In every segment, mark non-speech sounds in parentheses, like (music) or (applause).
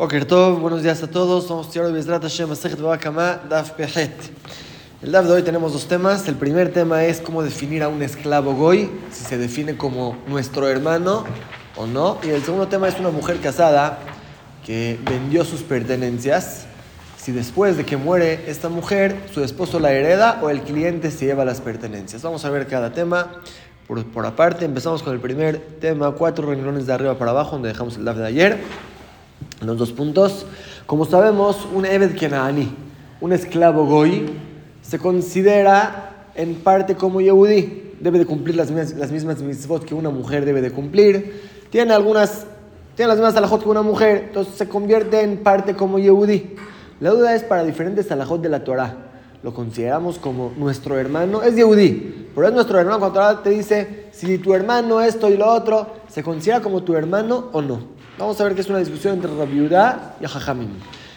Boker Tov, buenos días a todos. Somos de Bezrat Hashem, Daf Pehet. El Daf de hoy tenemos dos temas. El primer tema es cómo definir a un esclavo goy, si se define como nuestro hermano o no. Y el segundo tema es una mujer casada que vendió sus pertenencias. Si después de que muere esta mujer, su esposo la hereda o el cliente se lleva las pertenencias. Vamos a ver cada tema por, por aparte. Empezamos con el primer tema, cuatro renglones de arriba para abajo, donde dejamos el Daf de ayer los dos puntos. Como sabemos, un Eved Kenaani, un esclavo goy, se considera en parte como Yehudi. Debe de cumplir las mismas, las mismas mitzvot que una mujer debe de cumplir. Tiene algunas, tiene las mismas alajot que una mujer, entonces se convierte en parte como Yehudi. La duda es para diferentes alajot de la Torah. Lo consideramos como nuestro hermano, es Yehudi, pero es nuestro hermano cuando Torah te dice, si tu hermano esto y lo otro, ¿se considera como tu hermano o no? Vamos a ver que es una discusión entre Rabiudá y Jajamim.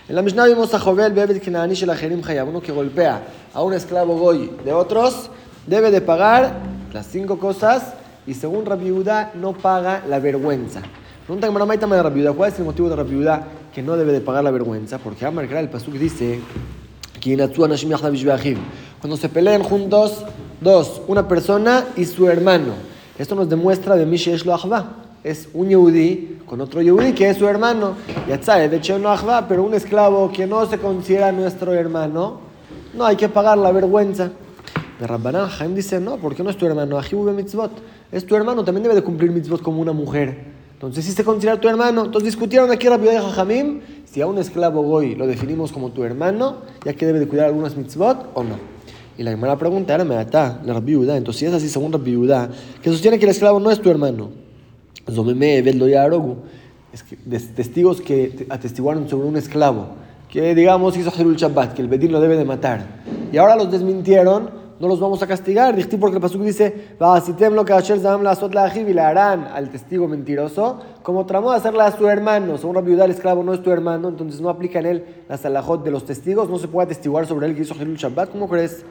En la Mishnah vimos a Jovel Bebed Kenani Shel Ajerim Hayab, uno que golpea a un esclavo goy de otros, debe de pagar las cinco cosas y según Rabiudá no paga la vergüenza. Pregunta que de Rabiudá, ¿cuál es el motivo de Rabiudá que no debe de pagar la vergüenza? Porque Amar el Pasuk dice cuando se peleen juntos, dos, una persona y su hermano. Esto nos demuestra de Mishesh Lo es un Yehudi con otro Yehudi que es su hermano. Yatzai, de hecho no Achva, pero un esclavo que no se considera nuestro hermano, no hay que pagar la vergüenza. De Rabbanan Jaim dice, no, porque no es tu hermano, mitzvot. Es tu hermano, también debe de cumplir mitzvot como una mujer. Entonces, si se considera tu hermano, entonces discutieron aquí Rabbi de Jajamim si a un esclavo goy lo definimos como tu hermano, ya que debe de cuidar algunas mitzvot o no. Y la primera pregunta era, me la Rabbi Entonces, si es así, según Rabbi que sostiene que el esclavo no es tu hermano, es que testigos que atestiguaron sobre un esclavo, que digamos hizo el Shabbat, que el Bedín lo debe de matar, y ahora los desmintieron, no los vamos a castigar, porque el Pasuk dice, lo que y le harán al testigo mentiroso, como tramó de hacerla a su hermano, según Rabbi el esclavo no es tu hermano, entonces no aplica en él la salahot de los testigos, no se puede atestiguar sobre él que hizo el Shabbat, ¿cómo crees?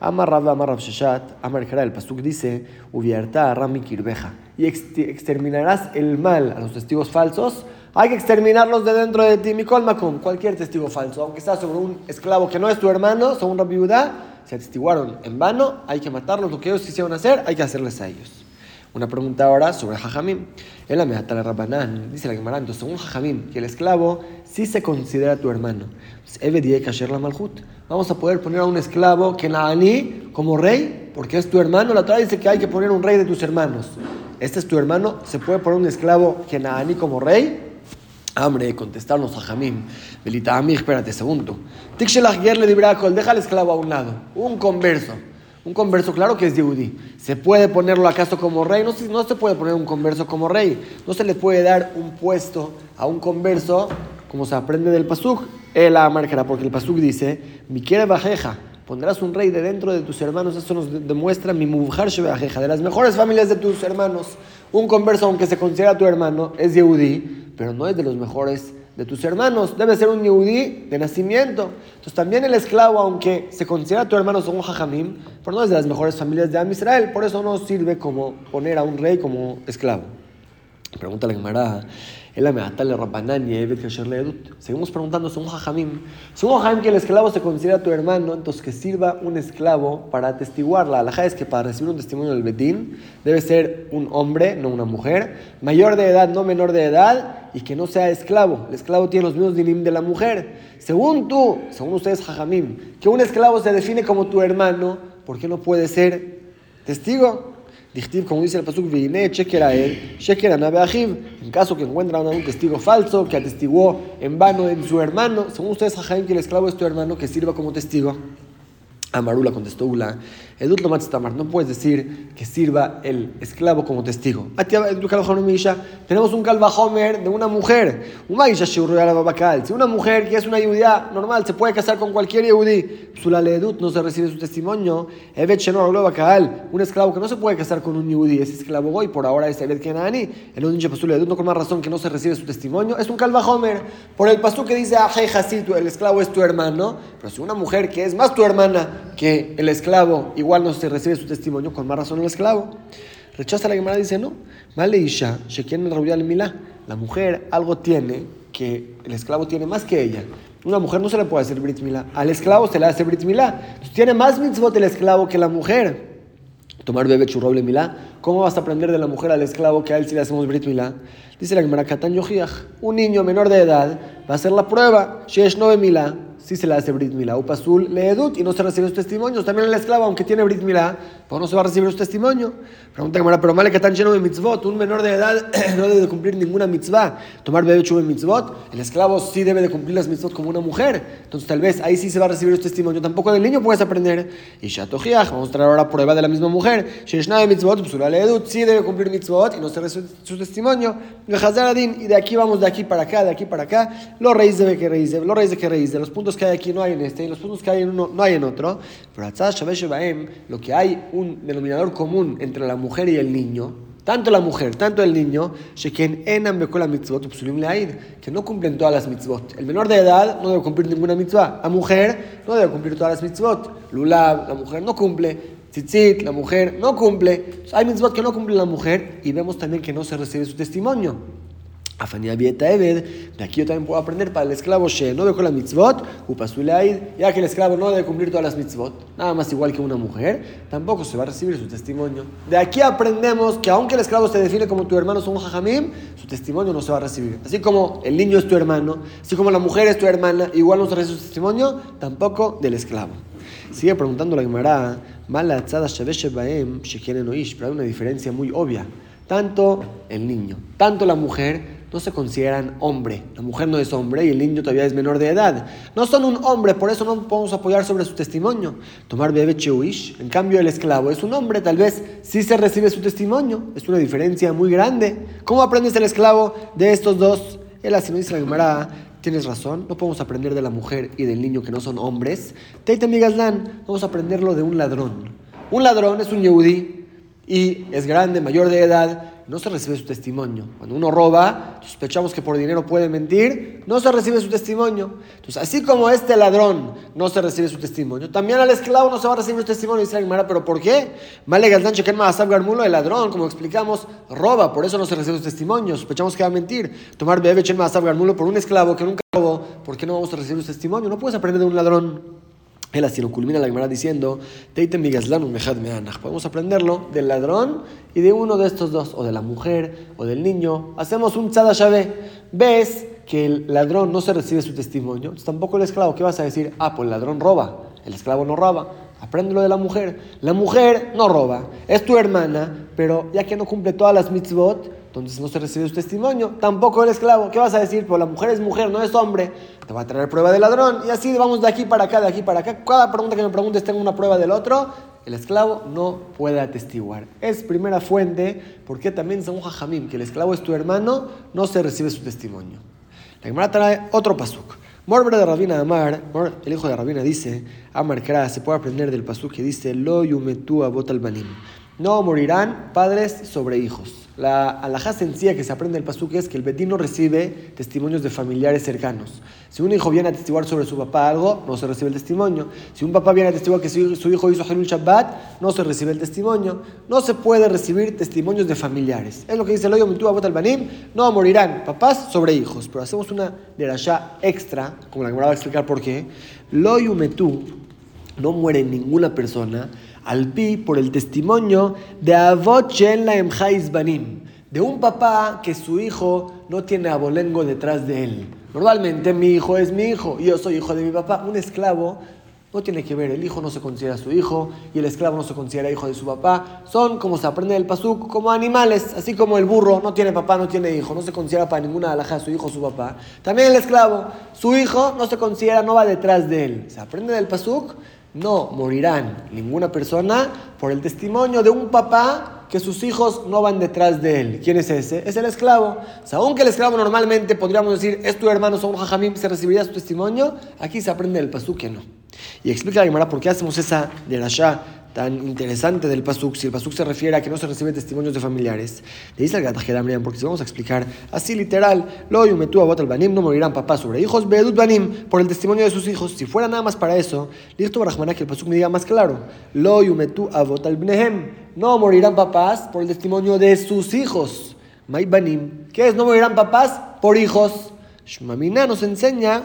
Amar Rav, Amar Rav Sheshat, Amar el Pasuk dice, Ubierta Rami Kirbeja, y exterminarás el mal a los testigos falsos, hay que exterminarlos de dentro de ti, Mikol Makom, cualquier testigo falso, aunque sea sobre un esclavo que no es tu hermano, según Rabbi Yudá, se atestiguaron en vano, hay que matarlos, lo que ellos quisieron hacer, hay que hacerles a ellos. Una pregunta ahora sobre Jajamim. En la Mehatala Rabbanán, dice la Gemara, entonces según Jajamim, que el esclavo sí se considera tu hermano. Vamos a poder poner a un esclavo que como rey, porque es tu hermano. La Torah dice que hay que poner un rey de tus hermanos. Este es tu hermano, ¿se puede poner un esclavo que como rey? Hambre, contestarnos a Jamim. Belita espérate, segundo. Tikshelach le deja al esclavo a un lado. Un converso. Un converso, claro que es Yehudi. ¿Se puede ponerlo acaso como rey? No, no se puede poner un converso como rey. No se le puede dar un puesto a un converso, como se aprende del Pasuk. Él la marcará, porque el Pasuk dice, mi quiere bajeja, pondrás un rey de dentro de tus hermanos. Eso nos demuestra mi mujer bajeja, de las mejores familias de tus hermanos. Un converso, aunque se considera tu hermano, es Yehudi, pero no es de los mejores de tus hermanos. Debe ser un yehudí de nacimiento. Entonces también el esclavo, aunque se considera tu hermano, un jajamim, pero no es de las mejores familias de Am Israel. Por eso no sirve como poner a un rey como esclavo. Pregunta la Gemara. Seguimos preguntando, según Jajamim, según Jajamim que el esclavo se considera tu hermano, entonces que sirva un esclavo para atestiguar. La alhaja es que para recibir un testimonio del Betín debe ser un hombre, no una mujer, mayor de edad, no menor de edad, y que no sea esclavo. El esclavo tiene los mismos dinim de la mujer. Según tú, según ustedes, Jajamim, que un esclavo se define como tu hermano, ¿por qué no puede ser testigo? Como dice el Pasuk, Vine, Sheker él, Sheker En caso que encuentran a un testigo falso que atestiguó en vano en su hermano, según ustedes, Jajaim, que el esclavo es tu hermano, que sirva como testigo. Amarula contestó Ula, Edut no puedes decir que sirva el esclavo como testigo. Tenemos un calvajomer de una mujer. Si una mujer que es una judía normal se puede casar con cualquier yudí, no se recibe su testimonio. Un esclavo que no se puede casar con un yudí, es esclavo hoy, por ahora es Evet Kenani. El un Edut no con más razón que no se recibe su testimonio. Es un calvajomer. Por el pasú que dice, el esclavo es tu hermano. Pero si una mujer que es más tu hermana, que el esclavo igual no se recibe su testimonio, con más razón el esclavo. Rechaza la Gemara dice, no, Male Isha, Shekien el Milá. La mujer algo tiene que el esclavo tiene más que ella. Una mujer no se le puede hacer Brit Milá. Al esclavo se le hace Brit Milá. tiene más mitzvot el esclavo que la mujer. Tomar bebé churroble milá. ¿Cómo vas a aprender de la mujer al esclavo que a él si le hacemos Brit Milá? Dice la Gemara Katan Un niño menor de edad va a hacer la prueba. Shesh Nove Milá si se le hace Brit Milá. Upazul le edut y no se recibe su testimonio. También el esclavo, aunque tiene Brit Milá, pues no se va a recibir su testimonio. Pregunta Gemara, pero mal que están lleno de mitzvot. Un menor de edad (clears throat) no debe de cumplir ninguna mitzvah. Tomar bebé chuve mitzvot. El esclavo sí debe de cumplir las mitzvot como una mujer. Entonces tal vez ahí sí se va a recibir su testimonio. Tampoco del niño puedes aprender. Y Shatojiach, vamos a traer ahora prueba de la misma mujer. Sheshna mitzvot, edut, sí debe cumplir mitzvot y no se recibe su testimonio. Y de aquí vamos, de aquí para acá, de aquí para acá. Los reyes de que reyes, los reyes de que reyes. De los puntos que hay aquí no hay en este, y los puntos que hay en uno no hay en otro. Pero lo que hay un denominador común entre la mujer y el niño, tanto la mujer, tanto el niño, que no cumplen todas las mitzvot. El menor de edad no debe cumplir ninguna mitzvah. La mujer no debe cumplir todas las mitzvot. Lulab, la mujer no cumple. Tzitzit, la mujer no cumple. Hay mitzvot que no cumple la mujer y vemos también que no se recibe su testimonio. Afanía Vieta Eved, de aquí yo también puedo aprender para el esclavo She, no dejó la mitzvot, Upasulaid, ya que el esclavo no debe cumplir todas las mitzvot, nada más igual que una mujer, tampoco se va a recibir su testimonio. De aquí aprendemos que aunque el esclavo se define como tu hermano, son jajamim, su testimonio no se va a recibir. Así como el niño es tu hermano, así como la mujer es tu hermana, igual no se recibe su testimonio, tampoco del esclavo. Sigue preguntando la Gemara, Mala tzada Baem, pero hay una diferencia muy obvia. Tanto el niño, tanto la mujer, no se consideran hombre. La mujer no es hombre y el niño todavía es menor de edad. No son un hombre, por eso no podemos apoyar sobre su testimonio. Tomar bebé cheuish, en cambio el esclavo es un hombre, tal vez sí se recibe su testimonio. Es una diferencia muy grande. ¿Cómo aprendes el esclavo de estos dos? El así dice la Gemara, tienes razón, no podemos aprender de la mujer y del niño que no son hombres. Teite Migazlan, vamos a aprenderlo de un ladrón. Un ladrón es un yehudí y es grande, mayor de edad no se recibe su testimonio. Cuando uno roba, sospechamos que por dinero puede mentir, no se recibe su testimonio. Entonces, así como este ladrón no se recibe su testimonio, también al esclavo no se va a recibir su testimonio. Dice la pero ¿por qué? Male Galdan el ladrón, como explicamos, roba, por eso no se recibe su testimonio. Sospechamos que va a mentir. Tomar bebé por un esclavo que nunca robó, ¿por qué no vamos a recibir su testimonio? No puedes aprender de un ladrón. Él así lo culmina la Gemara diciendo, Podemos aprenderlo del ladrón y de uno de estos dos, o de la mujer o del niño. Hacemos un tzada Ves que el ladrón no se recibe su testimonio. tampoco el esclavo. ¿Qué vas a decir? Ah, pues el ladrón roba. El esclavo no roba. Apréndelo de la mujer. La mujer no roba. Es tu hermana, pero ya que no cumple todas las mitzvot, entonces no se recibe su testimonio. Tampoco el esclavo. ¿Qué vas a decir? Pues la mujer es mujer, no es hombre. Te va a traer prueba de ladrón. Y así vamos de aquí para acá, de aquí para acá. Cada pregunta que me preguntes tengo una prueba del otro. El esclavo no puede atestiguar. Es primera fuente, porque también son jajamim, que el esclavo es tu hermano, no se recibe su testimonio. La Gemara trae otro pasuk. Morbre de Rabina Amar, el hijo de Rabina dice, Amar Kra, se puede aprender del pasuk que dice, Lo yumetu abot banim. No morirán padres sobre hijos. La alhaja sencilla que se aprende del pasuk es que el betín no recibe testimonios de familiares cercanos. Si un hijo viene a testiguar sobre su papá algo, no se recibe el testimonio. Si un papá viene a testiguar que su, hijo hizo Halul Shabbat, no se recibe el testimonio. No se puede recibir testimonios de familiares. Es lo que dice el hoyo Bot Banim, no morirán papás sobre hijos. Pero hacemos una derashá extra, como la que me va a explicar por qué. Lo no muere ninguna persona al pi por el testimonio de Avot Laem Banim, de un papá que su hijo no tiene abolengo detrás de él. Normalmente mi hijo es mi hijo yo soy hijo de mi papá. Un esclavo no tiene que ver, el hijo no se considera su hijo y el esclavo no se considera hijo de su papá. Son, como se aprende del pasuk, como animales, así como el burro no tiene papá, no tiene hijo, no se considera para ninguna alhaja su hijo o su papá. También el esclavo, su hijo no se considera, no va detrás de él. Se aprende del pasuk no morirán ninguna persona por el testimonio de un papá que sus hijos no van detrás de él. ¿Quién es ese? Es el esclavo. aunque el esclavo normalmente podríamos decir, es tu hermano, son jajamim, se recibiría su testimonio, aquí se aprende el pasú que no. Y explica la Gemara por qué hacemos esa de Rasha tan interesante del Pasuk, si el Pasuk se refiere a que no se reciben testimonios de familiares, le dice al Gatajera porque si vamos a explicar así literal, lo yumetu abot al banim, no morirán papás sobre hijos, bedut banim, por el testimonio de sus hijos. Si fuera nada más para eso, listo para que el Pasuk me diga más claro, lo yumetu abot al bnehem, no morirán papás por el testimonio de sus hijos. Mai banim, ¿qué es? No morirán papás por hijos. Shmamina nos enseña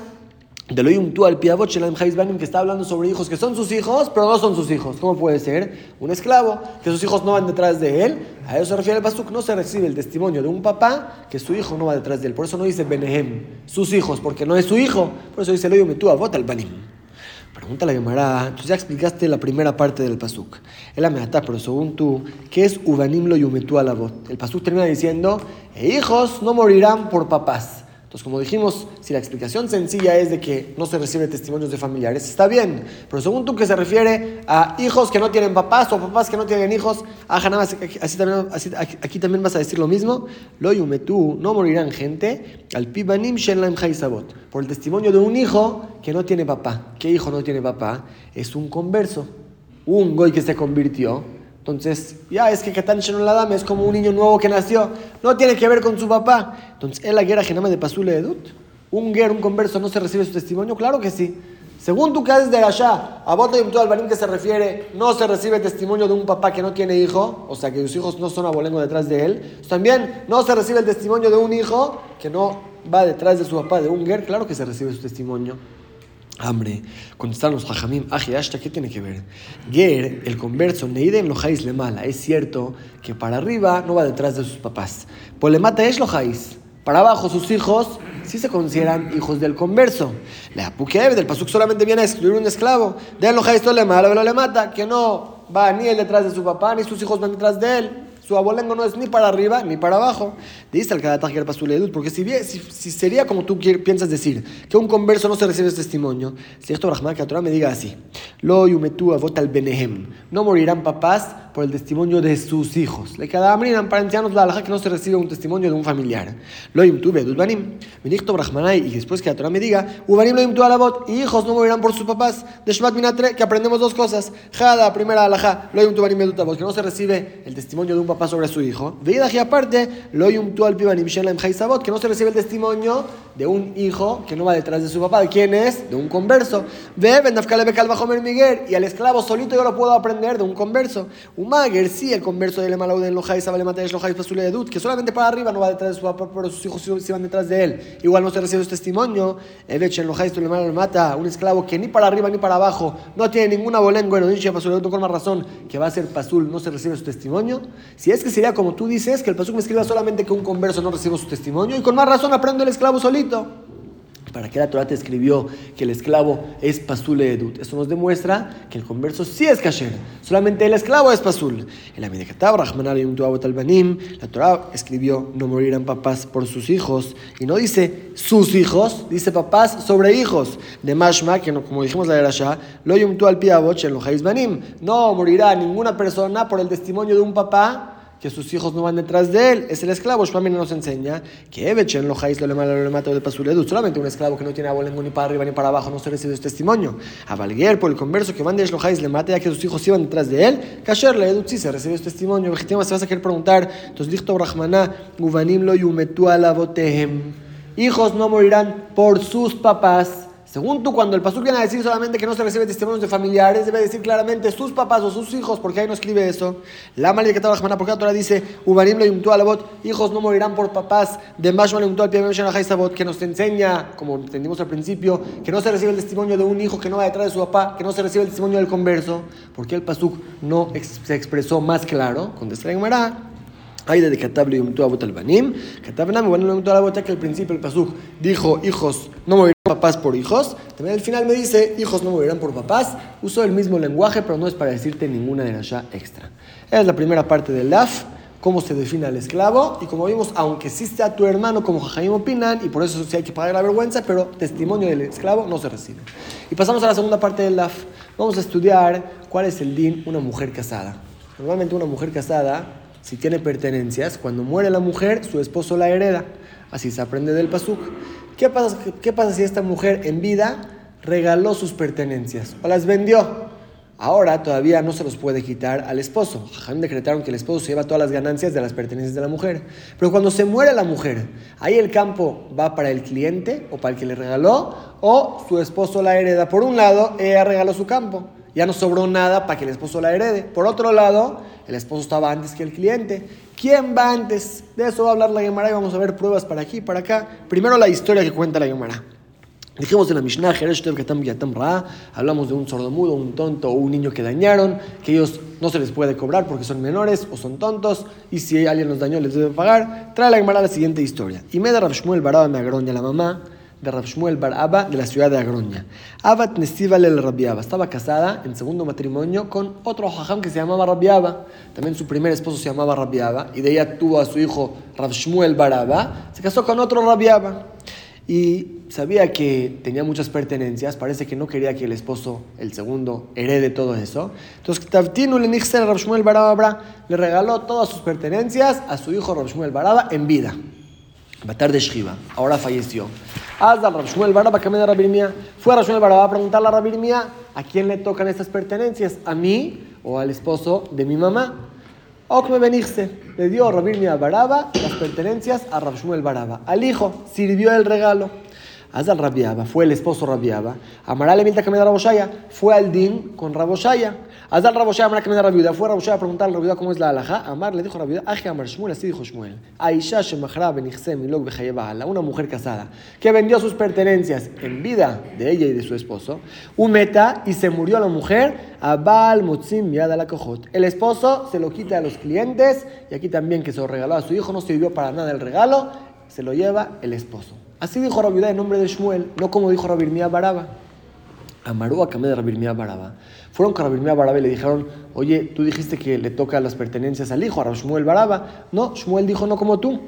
de lo tú al piavot que está hablando sobre hijos que son sus hijos, pero no son sus hijos. ¿Cómo puede ser? Un esclavo, que sus hijos no van detrás de él. A eso se refiere el pasuk, no se recibe el testimonio de un papá que su hijo no va detrás de él. Por eso no dice Benehem, sus hijos, porque no es su hijo. Por eso dice lo tú avot al banim. Pregunta la llamará, entonces ya explicaste la primera parte del pasuk. El amenata, pero según tú, ¿qué es uvanim lo yumetu El pasuk termina diciendo, e hijos no morirán por papás. Entonces, como dijimos, si la explicación sencilla es de que no se recibe testimonios de familiares, está bien. Pero según tú que se refiere a hijos que no tienen papás o papás que no tienen hijos, así también, aquí también vas a decir lo mismo. Lo yumetú, no morirán gente, al pibanim shenlaim por el testimonio de un hijo que no tiene papá. ¿Qué hijo no tiene papá? Es un converso, un goy que se convirtió entonces, ya es que Katan la dame es como un niño nuevo que nació. No tiene que ver con su papá. Entonces, ¿es la guerra genama de Pasule Edut? ¿Un guerra, un converso, no se recibe su testimonio? Claro que sí. Según tú que haces de allá, a Bota y al Barim que se refiere, no se recibe testimonio de un papá que no tiene hijo, o sea que sus hijos no son abolengo detrás de él. También no se recibe el testimonio de un hijo que no va detrás de su papá, de un guer, claro que se recibe su testimonio hambre. Contestaron los hajamim, hasta ¿qué tiene que ver? Ger, el converso, neiden lojáis le mala. Es cierto que para arriba no va detrás de sus papás. Polemata es lojáis. Para abajo sus hijos sí se consideran hijos del converso. La apukev del pasuk solamente viene a excluir un esclavo. De lojáis le mala, le mata, que no va ni él detrás de su papá, ni sus hijos van detrás de él. Su abolengo no es ni para arriba ni para abajo. Dice el Kadataj Pasul porque si, si, si, sería como tú piensas decir, que un converso no se recibe ese testimonio, si esto Brahman que Torah me diga así, Lo yumetu avot al benehem, no morirán papás por el testimonio de sus hijos. Le cada amrinan para ancianos la alhaja que no se recibe un testimonio de un familiar. Lo yumtu bedut banim, benigto Brahmanai, y después que la Torah me diga, ubanim lo yumtu alabot, hijos no morirán por sus papás. De Shmat Minatre, que aprendemos dos cosas. Jada, primera alhaja, lo yumtu banim bedut que no se recibe el testimonio de un papá sobre su hijo. Veida aparte, lo yumtu al pibanim que no se recibe el testimonio de un hijo que no va detrás de su papá. ¿De quién es? De un converso. Ve, bajo Miguel. Y al esclavo solito yo lo puedo aprender de un converso. Umager, sí, el converso de Lemalauden Lojais, Abelematesh Lojais, Pasule de Dut, que solamente para arriba no va detrás de su papá, pero sus hijos sí van detrás de él. Igual no se recibe su testimonio. Evechen Lojais, mata, un esclavo que ni para arriba ni para abajo no tiene ninguna bolengo, no dice Pasule con más razón que va a ser Pasul, no se recibe su testimonio. Si es que sería como tú dices, que el Pasul me escriba solamente que un converso no recibe su testimonio, y con más razón aprendo el esclavo solito. ¿Para qué la Torah te escribió que el esclavo es pasule edut? Eso nos demuestra que el converso sí es kasher. Solamente el esclavo es pasul. En la la Torah escribió no morirán papás por sus hijos. Y no dice sus hijos, dice papás sobre hijos. De mashma, que no, como dijimos la Erasha, lo yumtu al piavoch en los banim. No morirá ninguna persona por el testimonio de un papá que sus hijos no van detrás de él, es el esclavo. Shpamina nos enseña que Ebechen lo lo le mato de pasuledu. Solamente un esclavo que no tiene abolengo ni para arriba ni para abajo no se recibe este testimonio. A Valguer, por el converso que van de Shlohais le mata ya que sus hijos iban detrás de él, Kasher le edut sí se recibe este testimonio. Vegetima se vas a querer preguntar, entonces dijo Brahmaná, Guvanim lo yumetu botehem. Hijos no morirán por sus papás según tú, cuando el pastor viene a decir solamente que no se recibe testimonios de familiares, debe decir claramente sus papás o sus hijos, porque ahí no escribe eso. La malía que la porque la Torah dice, Ubarim lo hijos no morirán por papás, de Mashman al que nos enseña, como entendimos al principio, que no se recibe el testimonio de un hijo que no va detrás de su papá, que no se recibe el testimonio del converso, porque el pasuk no se expresó más claro. Contesta la hay de Katab Yumtu Abot Albanim. Katab Nam, bueno, Yumtu Abot, que al principio el Pasuk dijo hijos no morirán papás por hijos. También al final me dice hijos no morirán por papás. Uso el mismo lenguaje, pero no es para decirte ninguna de las ya extra. Es la primera parte del DAF cómo se define al esclavo y como vimos, aunque sí sea tu hermano, como Jajaim opinan, y por eso sí hay que pagar la vergüenza, pero testimonio del esclavo no se recibe. Y pasamos a la segunda parte del DAF. Vamos a estudiar cuál es el din una mujer casada. Normalmente una mujer casada si tiene pertenencias, cuando muere la mujer, su esposo la hereda. Así se aprende del pasuk. ¿Qué pasa, ¿Qué pasa si esta mujer en vida regaló sus pertenencias o las vendió? Ahora todavía no se los puede quitar al esposo. Jajam decretaron que el esposo se lleva todas las ganancias de las pertenencias de la mujer. Pero cuando se muere la mujer, ahí el campo va para el cliente o para el que le regaló o su esposo la hereda. Por un lado, ella regaló su campo. Ya no sobró nada para que el esposo la herede. Por otro lado, el esposo estaba antes que el cliente. ¿Quién va antes? De eso va a hablar la Gemara y vamos a ver pruebas para aquí y para acá. Primero la historia que cuenta la Gemara. Dijimos en la Mishnah, hablamos de un sordomudo, un tonto o un niño que dañaron, que ellos no se les puede cobrar porque son menores o son tontos, y si alguien los dañó les debe pagar. Trae la Gemara la siguiente historia. Y me da Rav Shmuel Baraba me Agroña, la mamá de Rav Shmuel Baraba de la ciudad de Agroña. Abat Nesival el Rabiaba. Estaba casada en segundo matrimonio con otro jajam que se llamaba Rabiaba. También su primer esposo se llamaba Rabiaba, y de ella tuvo a su hijo Rav Shmuel Baraba. Se casó con otro Rabiaba y sabía que tenía muchas pertenencias, parece que no quería que el esposo, el segundo, herede todo eso. Entonces, le Shmuel Baraba le regaló todas sus pertenencias a su hijo Shmuel Baraba en vida. Batar de Shiva, ahora falleció. Haz Shmuel Baraba, me da Fue a Shmuel Baraba a preguntarle a Rabirmia a quién le tocan estas pertenencias, a mí o al esposo de mi mamá. Okme Benigse le dio a Rabir Baraba las pertenencias a Rabshmuel Baraba. Al hijo sirvió el regalo. Azal Rabiaba, fue el esposo Rabiaba. Amarale Milta Kameda Raboshaya, fue al Din con Raboshaya. Azal Raboshaya, Amara Kameda Rabiuda, fue Raboshaya a preguntarle a Rabiuda cómo es la alhaja. Amar le dijo a Rabiuda, Aje Amar Shmuel, así dijo Shmuel. Aisha Shemachra Benichse Milok Bejayebahala, una mujer casada que vendió sus pertenencias en vida de ella y de su esposo. Un meta y se murió la mujer. Abal Mutzim Yad la El esposo se lo quita a los clientes y aquí también que se lo regaló a su hijo, no sirvió para nada el regalo, se lo lleva el esposo. Así dijo Rabbi en nombre de Shmuel, no como dijo Rabbi Baraba. Amaru a de Rabbi Baraba. Fueron con Rabbi Baraba y le dijeron, oye, tú dijiste que le toca las pertenencias al hijo, a Shmuel Baraba. No, Shmuel dijo no como tú.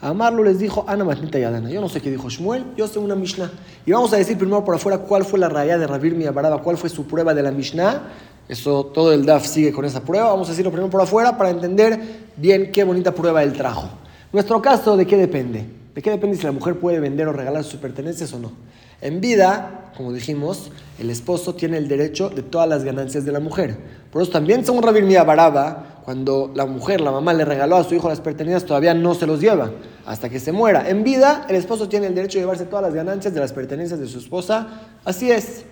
Amarlo les dijo, Ana Matnita Yadana. Yo no sé qué dijo Shmuel, yo sé una Mishnah. Y vamos a decir primero por afuera cuál fue la raya de Rabbi Baraba, cuál fue su prueba de la Mishnah. Eso, todo el DAF sigue con esa prueba. Vamos a decirlo primero por afuera para entender bien qué bonita prueba él trajo. Nuestro caso, ¿de qué depende? ¿De qué depende si la mujer puede vender o regalar sus pertenencias o no? En vida, como dijimos, el esposo tiene el derecho de todas las ganancias de la mujer. Por eso también, según Rabir Mía Baraba, cuando la mujer, la mamá, le regaló a su hijo las pertenencias, todavía no se los lleva hasta que se muera. En vida, el esposo tiene el derecho de llevarse todas las ganancias de las pertenencias de su esposa. Así es.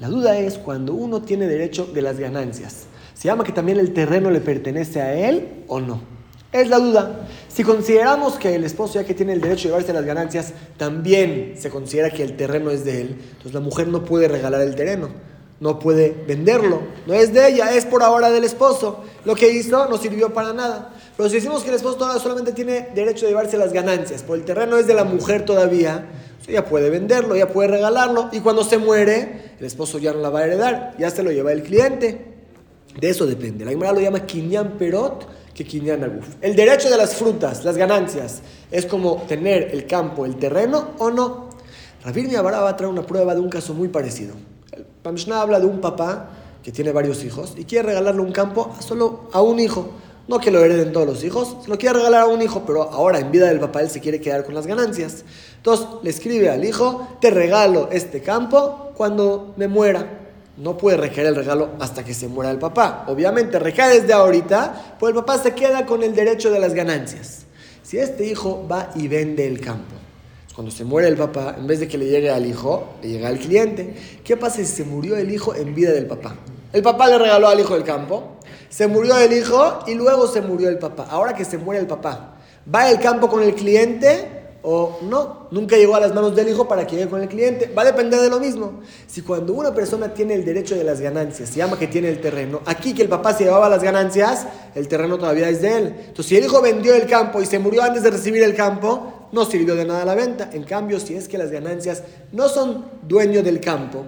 La duda es cuando uno tiene derecho de las ganancias. ¿Se llama que también el terreno le pertenece a él o no? Es la duda. Si consideramos que el esposo, ya que tiene el derecho de llevarse las ganancias, también se considera que el terreno es de él, entonces la mujer no puede regalar el terreno, no puede venderlo, no es de ella, es por ahora del esposo. Lo que hizo no sirvió para nada. Pero si decimos que el esposo todavía solamente tiene derecho de llevarse las ganancias, por el terreno es de la mujer todavía, ella puede venderlo, ella puede regalarlo, y cuando se muere, el esposo ya no la va a heredar, ya se lo lleva el cliente. De eso depende. La Gemara lo llama Kinyan Perot el derecho de las frutas, las ganancias, es como tener el campo, el terreno o no. Rabir Miabara va a traer una prueba de un caso muy parecido. El Pamshna habla de un papá que tiene varios hijos y quiere regalarle un campo solo a un hijo. No que lo hereden todos los hijos, se lo quiere regalar a un hijo, pero ahora en vida del papá él se quiere quedar con las ganancias. Entonces le escribe al hijo, te regalo este campo cuando me muera no puede recaer el regalo hasta que se muera el papá. Obviamente recae desde ahorita, pues el papá se queda con el derecho de las ganancias. Si este hijo va y vende el campo, cuando se muere el papá, en vez de que le llegue al hijo, le llega al cliente. ¿Qué pasa si se murió el hijo en vida del papá? El papá le regaló al hijo el campo, se murió el hijo y luego se murió el papá. Ahora que se muere el papá, ¿va el campo con el cliente o no, nunca llegó a las manos del hijo para que llegue con el cliente. Va a depender de lo mismo. Si cuando una persona tiene el derecho de las ganancias, se llama que tiene el terreno, aquí que el papá se llevaba las ganancias, el terreno todavía es de él. Entonces, si el hijo vendió el campo y se murió antes de recibir el campo, no sirvió de nada la venta. En cambio, si es que las ganancias no son dueño del campo,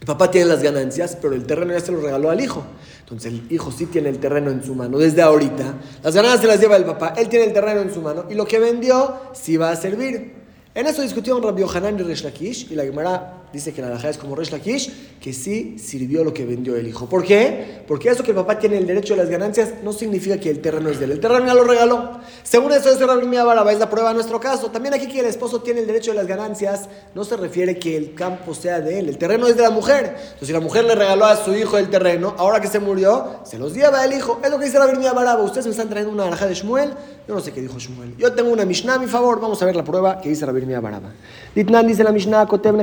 el papá tiene las ganancias, pero el terreno ya se lo regaló al hijo. Entonces el hijo sí tiene el terreno en su mano desde ahorita. Las ganancias se las lleva el papá, él tiene el terreno en su mano y lo que vendió sí va a servir. En eso discutieron Rabbi Yohanan y Resh Lakish y la Gemara dice que la alhaja es como Resh Lakish, que sí sirvió lo que vendió el hijo. ¿Por qué? Porque eso que el papá tiene el derecho de las ganancias no significa que el terreno es de él. El terreno ya lo regaló. Según eso, eso Rabbi Baraba es la prueba de nuestro caso. También aquí que el esposo tiene el derecho de las ganancias, no se refiere que el campo sea de él. El terreno es de la mujer. Entonces, si la mujer le regaló a su hijo el terreno, ahora que se murió, se los lleva el hijo. Es lo que dice Rabbi Baraba. Ustedes me están trayendo una alhaja de Shmuel. Yo no sé qué dijo Shmuel. Yo tengo una Mishnah a mi favor. Vamos a ver la prueba que dice Rabbi Baraba. Ditnan dice la Mishnah, Koteb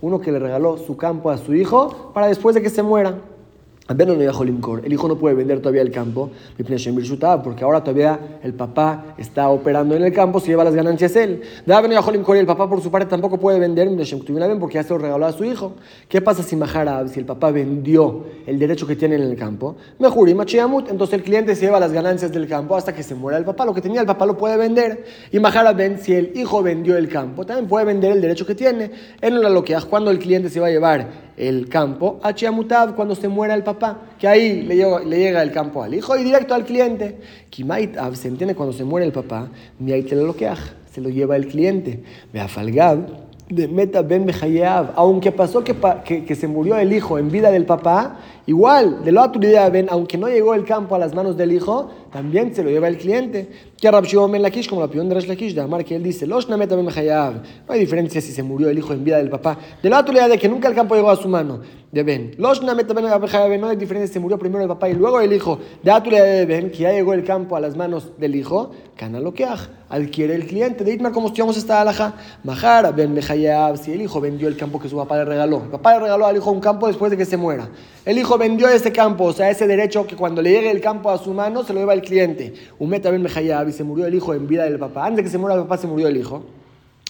Uno que le regaló su campo a su hijo para después de que se muera. El hijo no puede vender todavía el campo, porque ahora todavía el papá está operando en el campo, se lleva las ganancias él. El papá por su parte tampoco puede vender porque ya se lo regaló a su hijo. ¿Qué pasa si Maharab, si el papá vendió el derecho que tiene en el campo? Mejor, entonces el cliente se lleva las ganancias del campo hasta que se muera el papá. Lo que tenía el papá lo puede vender. Y Maharab si el hijo vendió el campo, también puede vender el derecho que tiene. En la loqueaj, cuando el cliente se va a llevar el campo, a Chiamutav cuando se muera el papá, que ahí le llega, le llega el campo al hijo y directo al cliente. Kimaitav se entiende cuando se muere el papá, se lo lleva el cliente. Beafalgab, de Meta Ben aunque pasó que, que, que, se murió el hijo en vida del papá, igual, de lo Ben, aunque no llegó el campo a las manos del hijo, también se lo lleva el cliente. Que Rab Shimon Lakish, como la opinión de Resh Lakish, de Amar, que él dice, No hay diferencia si se murió el hijo en vida del papá. De la autoridad de que nunca el campo llegó a su mano, de Ben. Los Ben No hay diferencia si se murió primero el papá y luego el hijo. De la de Ben, que ya llegó el campo a las manos del hijo, Cana lo adquiere el cliente. De Itmar, como estudiamos esta alhaja, Mahar Ben Mejayab, si el hijo vendió el campo que su papá le regaló. El papá le regaló al hijo un campo después de que se muera. El hijo vendió ese campo, o sea, ese derecho que cuando le llegue el campo a su mano se lo lleva el cliente. Un meta ben y se murió el hijo en vida del papá. Antes que se muera el papá se murió el hijo.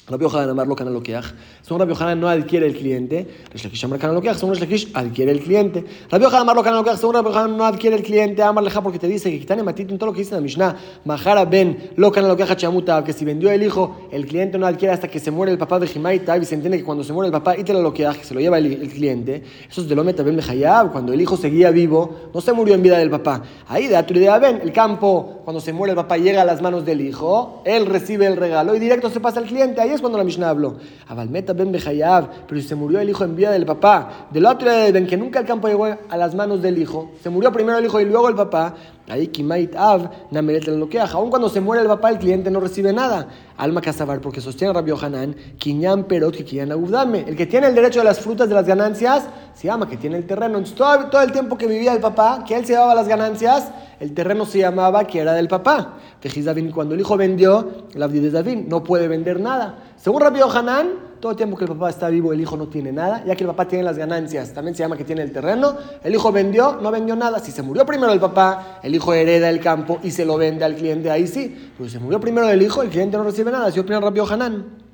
Rabbi Yohanan Amar lo canaloqueaj. Según Rabbi Yohanan no adquiere el cliente. Resh Lakish Amar canaloqueaj. Según Resh Lakish adquiere el cliente. Rabbi Yohanan Amar lo canaloqueaj. Según Rabbi Yohanan no adquiere el cliente. Amar leja porque te dice que quitane matito en todo lo que dice en la Mishnah. Mahara ben lo canaloqueaj chamuta. Que si vendió el hijo, el cliente no adquiere hasta que se muere el papá de Jimaita. Y se entiende que cuando se muere el papá y te lo que se lo lleva el, el cliente. Eso es de lo meta ben mejayab. Cuando el hijo seguía vivo, no se murió en vida del papá. Ahí de autoridad ben, el campo, cuando se muere el papá, llega a las manos del hijo. Él recibe el regalo y directo se pasa al cliente. Ahí cuando la Mishnah habló. Abalmeta ben pero si se murió el hijo en vida del papá, del otro ben que nunca el campo llegó a las manos del hijo, se murió primero el hijo y luego el papá, ahí Kimait Av, Nameret lo que aún cuando se muere el papá, el cliente no recibe nada. Alma Casabar, porque sostiene Rabbi Hanan, Kiñan Perot, Kiñan Agudame. El que tiene el derecho de las frutas de las ganancias, se llama que tiene el terreno. Entonces, todo, todo el tiempo que vivía el papá, que él se llevaba las ganancias, el terreno se llamaba que era del papá. Cuando el hijo vendió, el de David no puede vender nada. Según Rabbi Hanan, todo el tiempo que el papá está vivo, el hijo no tiene nada, ya que el papá tiene las ganancias, también se llama que tiene el terreno. El hijo vendió, no vendió nada. Si se murió primero el papá, el hijo hereda el campo y se lo vende al cliente, ahí sí. Pero si se murió primero el hijo, el cliente no recibe nada. Si opina Rabbi Hanan.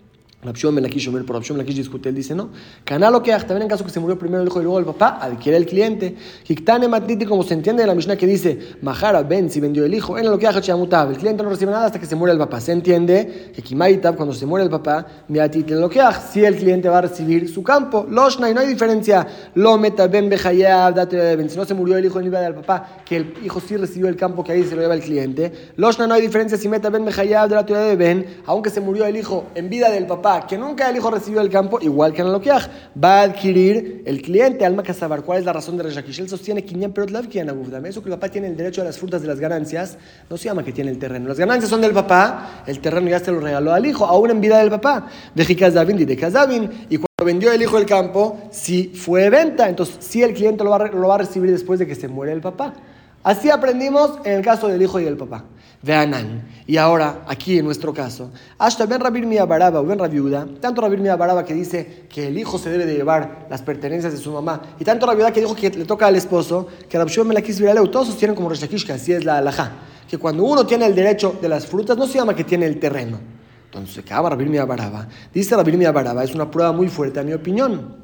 Rapshon Melakish Omer por Rapshon Melakish discute, él dice, no. Canalo que también en caso que se murió primero el hijo y luego el papá, adquiere el cliente. Hiktane Matniti, como se entiende de la Mishnah que dice, Mahara Ben, si vendió el hijo, en lo que El cliente no recibe nada hasta que se muere el papá. Se entiende que Kimaitab, cuando se muere el papá, Miatit en lo que si el cliente va a recibir su campo. Loshna, y no hay diferencia. Lo meta Ben Bejayab, Ben. Si no se murió el hijo en vida del papá, que el hijo sí recibió el campo que ahí se lo lleva el cliente. Loshna, no hay diferencia si meta Ben la de Ben, aunque se murió el hijo en vida del papá que nunca el hijo recibió el campo, igual que en el Lokiach, va a adquirir el cliente, Alma Casabar. ¿Cuál es la razón de Reshakish? Él sostiene que eso que el papá tiene el derecho a las frutas de las ganancias, no se llama que tiene el terreno. Las ganancias son del papá, el terreno ya se lo regaló al hijo, aún en vida del papá. De Jikazavin y de Kazavin. Y cuando vendió el hijo el campo, si fue venta, entonces sí el cliente lo va, lo va a recibir después de que se muere el papá. Así aprendimos en el caso del hijo y del papá. Veanan. Y ahora, aquí en nuestro caso, hasta Ben Rabir Baraba o Ben Rabiuda, tanto Rabir Baraba que dice que el hijo se debe de llevar las pertenencias de su mamá, y tanto Rabiuda que dijo que le toca al esposo, que Rabshua me la quiso todos sostienen como Reshakish, así es la alajá, que cuando uno tiene el derecho de las frutas, no se llama que tiene el terreno. Entonces, se acaba Rabir Baraba. Dice Rabir Baraba, es una prueba muy fuerte a mi opinión.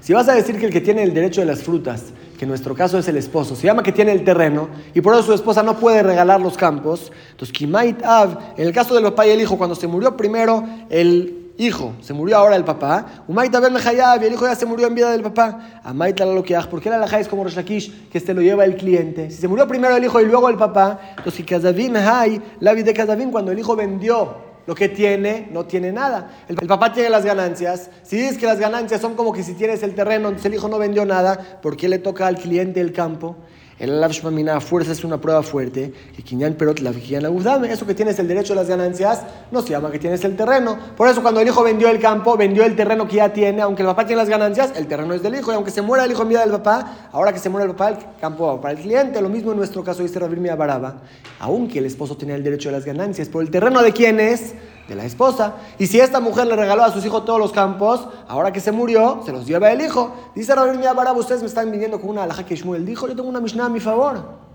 Si vas a decir que el que tiene el derecho de las frutas, que nuestro caso es el esposo, se llama que tiene el terreno y por eso su esposa no puede regalar los campos, entonces Kimait Av, en el caso del papá y el hijo, cuando se murió primero el hijo, se murió ahora el papá, Umait Ben y el hijo ya se murió en vida del papá, Amait lo que porque la alajá es como Reshakish, que este lo lleva el cliente. Si se murió primero el hijo y luego el papá, entonces Kazavin Hay, la vida de Kazavin, cuando el hijo vendió lo que tiene, no tiene nada. El, papá tiene las ganancias. Si dices que las ganancias son como que si tienes el terreno, entonces el hijo no vendió nada, ¿por qué le toca al cliente el campo? El Alaf fuerza es una prueba fuerte. Y Kinyan Perot la Eso que tienes el derecho a las ganancias no se llama que tienes el terreno. Por eso cuando el hijo vendió el campo, vendió el terreno que ya tiene. Aunque el papá tiene las ganancias, el terreno es del hijo. Y aunque se muera el hijo en vida del papá, ahora que se muera el papá, el campo va para el cliente. Lo mismo en nuestro caso dice Rabir Baraba. Aunque el esposo tenía el derecho a las ganancias, por el terreno de quién es, la esposa. Y si esta mujer le regaló a sus hijos todos los campos, ahora que se murió, se los lleva el hijo. Dice Rabbi Barab, ustedes me están viniendo con una alhaja que Shmuel dijo, yo tengo una Mishnah a mi favor.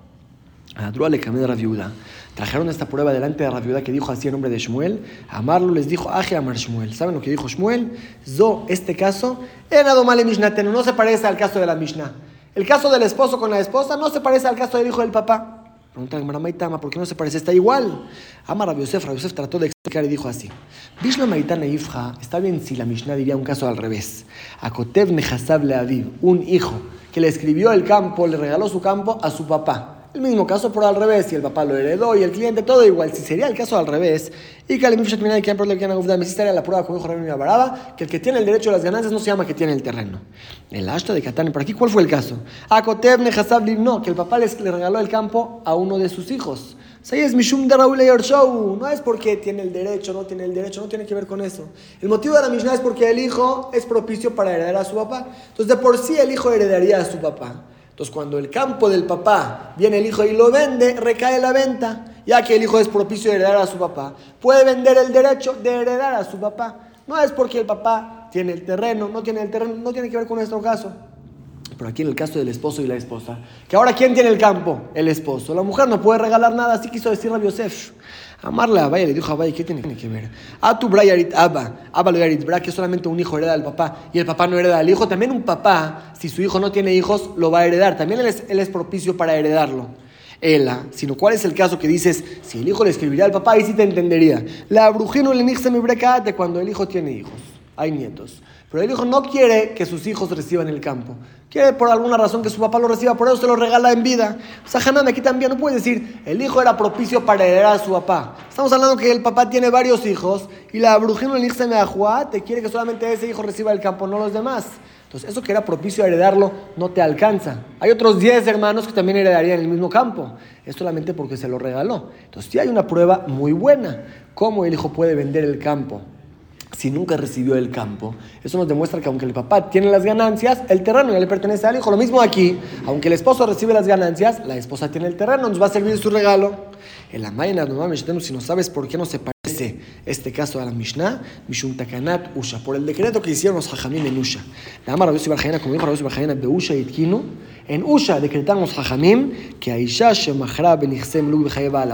A Drua le cambié de la viuda. Trajeron esta prueba delante de la viuda que dijo así en nombre de Shmuel. Amarlo les dijo, aje amar Shmuel. ¿Saben lo que dijo Shmuel? Zo, este caso, en Adomale Mishnatenu, no se parece al caso de la Mishnah. El caso del esposo con la esposa no se parece al caso del hijo del papá. Pregunta a Maitama, ¿por qué no se parece? Está igual. Amar a Yosef, Yosef trató de y dijo así. Vishna Maitana Ifja, está bien si la Mishnah diría un caso al revés. Akotev Nehasab Leaviv, un hijo que le escribió el campo, le regaló su campo a su papá. El mismo caso, pero al revés, si el papá lo heredó y el cliente, todo igual. Si sería el caso al revés, y que la prueba como dijo Baraba, que el que tiene el derecho a las ganancias no se llama que tiene el terreno. El ashta de Catán, por aquí, ¿cuál fue el caso? A Kotev no, que el papá le regaló el campo a uno de sus hijos. Es Mishum. No es porque tiene el derecho, no tiene el derecho, no tiene que ver con eso. El motivo de la Mishnah es porque el hijo es propicio para heredar a su papá. Entonces, de por sí el hijo heredaría a su papá. Entonces, cuando el campo del papá viene el hijo y lo vende, recae la venta, ya que el hijo es propicio de heredar a su papá. Puede vender el derecho de heredar a su papá. No es porque el papá tiene el terreno, no tiene el terreno, no tiene que ver con nuestro caso. Pero aquí en el caso del esposo y la esposa, que ahora ¿quién tiene el campo? El esposo. La mujer no puede regalar nada, así quiso decir a Yosef. Amarle a Abaya le dijo a Abaya, ¿qué tiene que ver? A tu Brayarit Abba, Abba Bra, que solamente un hijo hereda al papá y el papá no hereda al hijo. También un papá, si su hijo no tiene hijos, lo va a heredar. También él es, propicio para heredarlo. Ela, sino cuál es el caso que dices, si el hijo le escribiría al papá, ahí sí te entendería. La brujino le mi de cuando el hijo tiene hijos, hay nietos. Pero el hijo no quiere que sus hijos reciban el campo. Quiere por alguna razón que su papá lo reciba, por eso se lo regala en vida. O sea, Hanan aquí también no puede decir, el hijo era propicio para heredar a su papá. Estamos hablando que el papá tiene varios hijos y la brujina el te quiere que solamente ese hijo reciba el campo, no los demás. Entonces, eso que era propicio a heredarlo no te alcanza. Hay otros 10 hermanos que también heredarían el mismo campo. Es solamente porque se lo regaló. Entonces, sí hay una prueba muy buena. ¿Cómo el hijo puede vender el campo? Si nunca recibió el campo. Eso nos demuestra que aunque el papá tiene las ganancias, el terreno ya le pertenece al hijo. Lo mismo aquí, aunque el esposo recibe las ganancias, la esposa tiene el terreno, nos va a servir su regalo. En la Maina, si no sabes por qué no se parece este caso a la Mishnah, Mishum Takanat Usha, por el decreto que hicieron los Hajamim en Usha. La Amar Rabbi Barjana, como dijo Rabbi Barjana, de Usha y Tkinu, en Usha decretamos Jajamim que Aisha Shemachra Benichsem Lu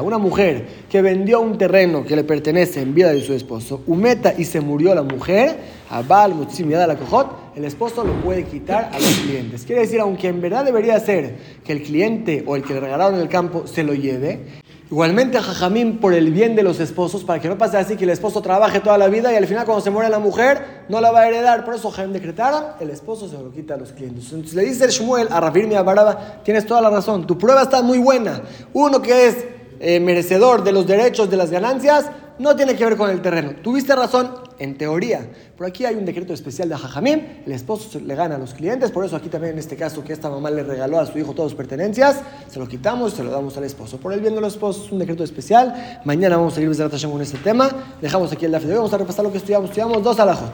una mujer que vendió un terreno que le pertenece en vida de su esposo, Umeta y se murió la mujer, Abal Mutzim la Cojot, el esposo lo puede quitar a los clientes. Quiere decir, aunque en verdad debería ser que el cliente o el que le regalaron el campo se lo lleve, Igualmente a Jajamín por el bien de los esposos, para que no pase así que el esposo trabaje toda la vida y al final cuando se muere la mujer no la va a heredar. Por eso Jajamín decretaron, el esposo se lo quita a los clientes. Entonces le dice el Shmuel a Rafir Baraba, tienes toda la razón, tu prueba está muy buena. Uno que es eh, merecedor de los derechos de las ganancias, no tiene que ver con el terreno. Tuviste razón en teoría, pero aquí hay un decreto especial de Jajamim, el esposo le gana a los clientes, por eso aquí también en este caso que esta mamá le regaló a su hijo todas sus pertenencias, se lo quitamos y se lo damos al esposo. Por el bien de los esposos es un decreto especial. Mañana vamos a seguir con este tema. Dejamos aquí el daf de hoy, vamos a repasar lo que estudiamos. Estudiamos dos alajot.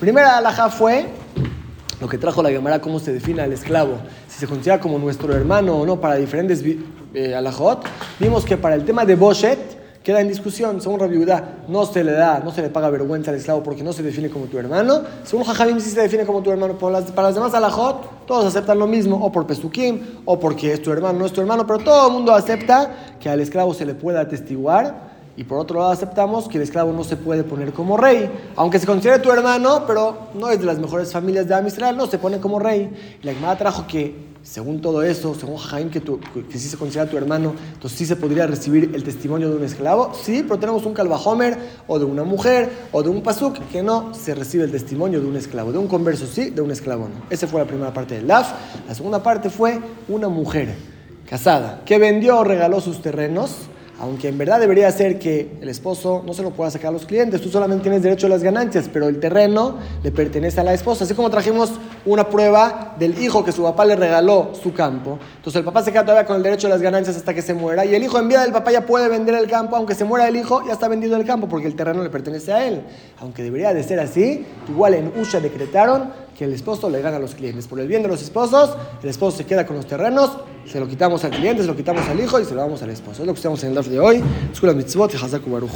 Primera alajá fue lo que trajo la Gemara, cómo se define al esclavo, si se considera como nuestro hermano o no para diferentes eh, alajot. Vimos que para el tema de Boshet, queda en discusión. Según Rabbi no se le da, no se le paga vergüenza al esclavo porque no se define como tu hermano. Según Jajamim, sí se define como tu hermano. Para las, para las demás alajot, todos aceptan lo mismo, o por Pesukim, o porque es tu hermano, no es tu hermano, pero todo el mundo acepta que al esclavo se le pueda atestiguar y por otro lado aceptamos que el esclavo no se puede poner como rey, aunque se considere tu hermano, pero no es de las mejores familias de Amisrael, no se pone como rey. Y la Gemara trajo que, según todo eso, según Jaime, que, que sí se considera tu hermano, entonces sí se podría recibir el testimonio de un esclavo. Sí, pero tenemos un calvajomer, o de una mujer, o de un pasuk, que no se recibe el testimonio de un esclavo. De un converso sí, de un esclavo no. Esa fue la primera parte del LAF. La segunda parte fue una mujer casada que vendió o regaló sus terrenos aunque en verdad debería ser que el esposo no se lo pueda sacar a los clientes, tú solamente tienes derecho a las ganancias, pero el terreno le pertenece a la esposa. Así como trajimos una prueba del hijo que su papá le regaló su campo, entonces el papá se queda todavía con el derecho a las ganancias hasta que se muera, y el hijo en vida del papá ya puede vender el campo, aunque se muera el hijo, ya está vendido el campo porque el terreno le pertenece a él. Aunque debería de ser así, igual en Usha decretaron que el esposo le gana a los clientes. Por el bien de los esposos, el esposo se queda con los terrenos, se lo quitamos al cliente, se lo quitamos al hijo y se lo damos al esposo. Es lo que estamos en el live de hoy. Escuela mitzvot y baruch.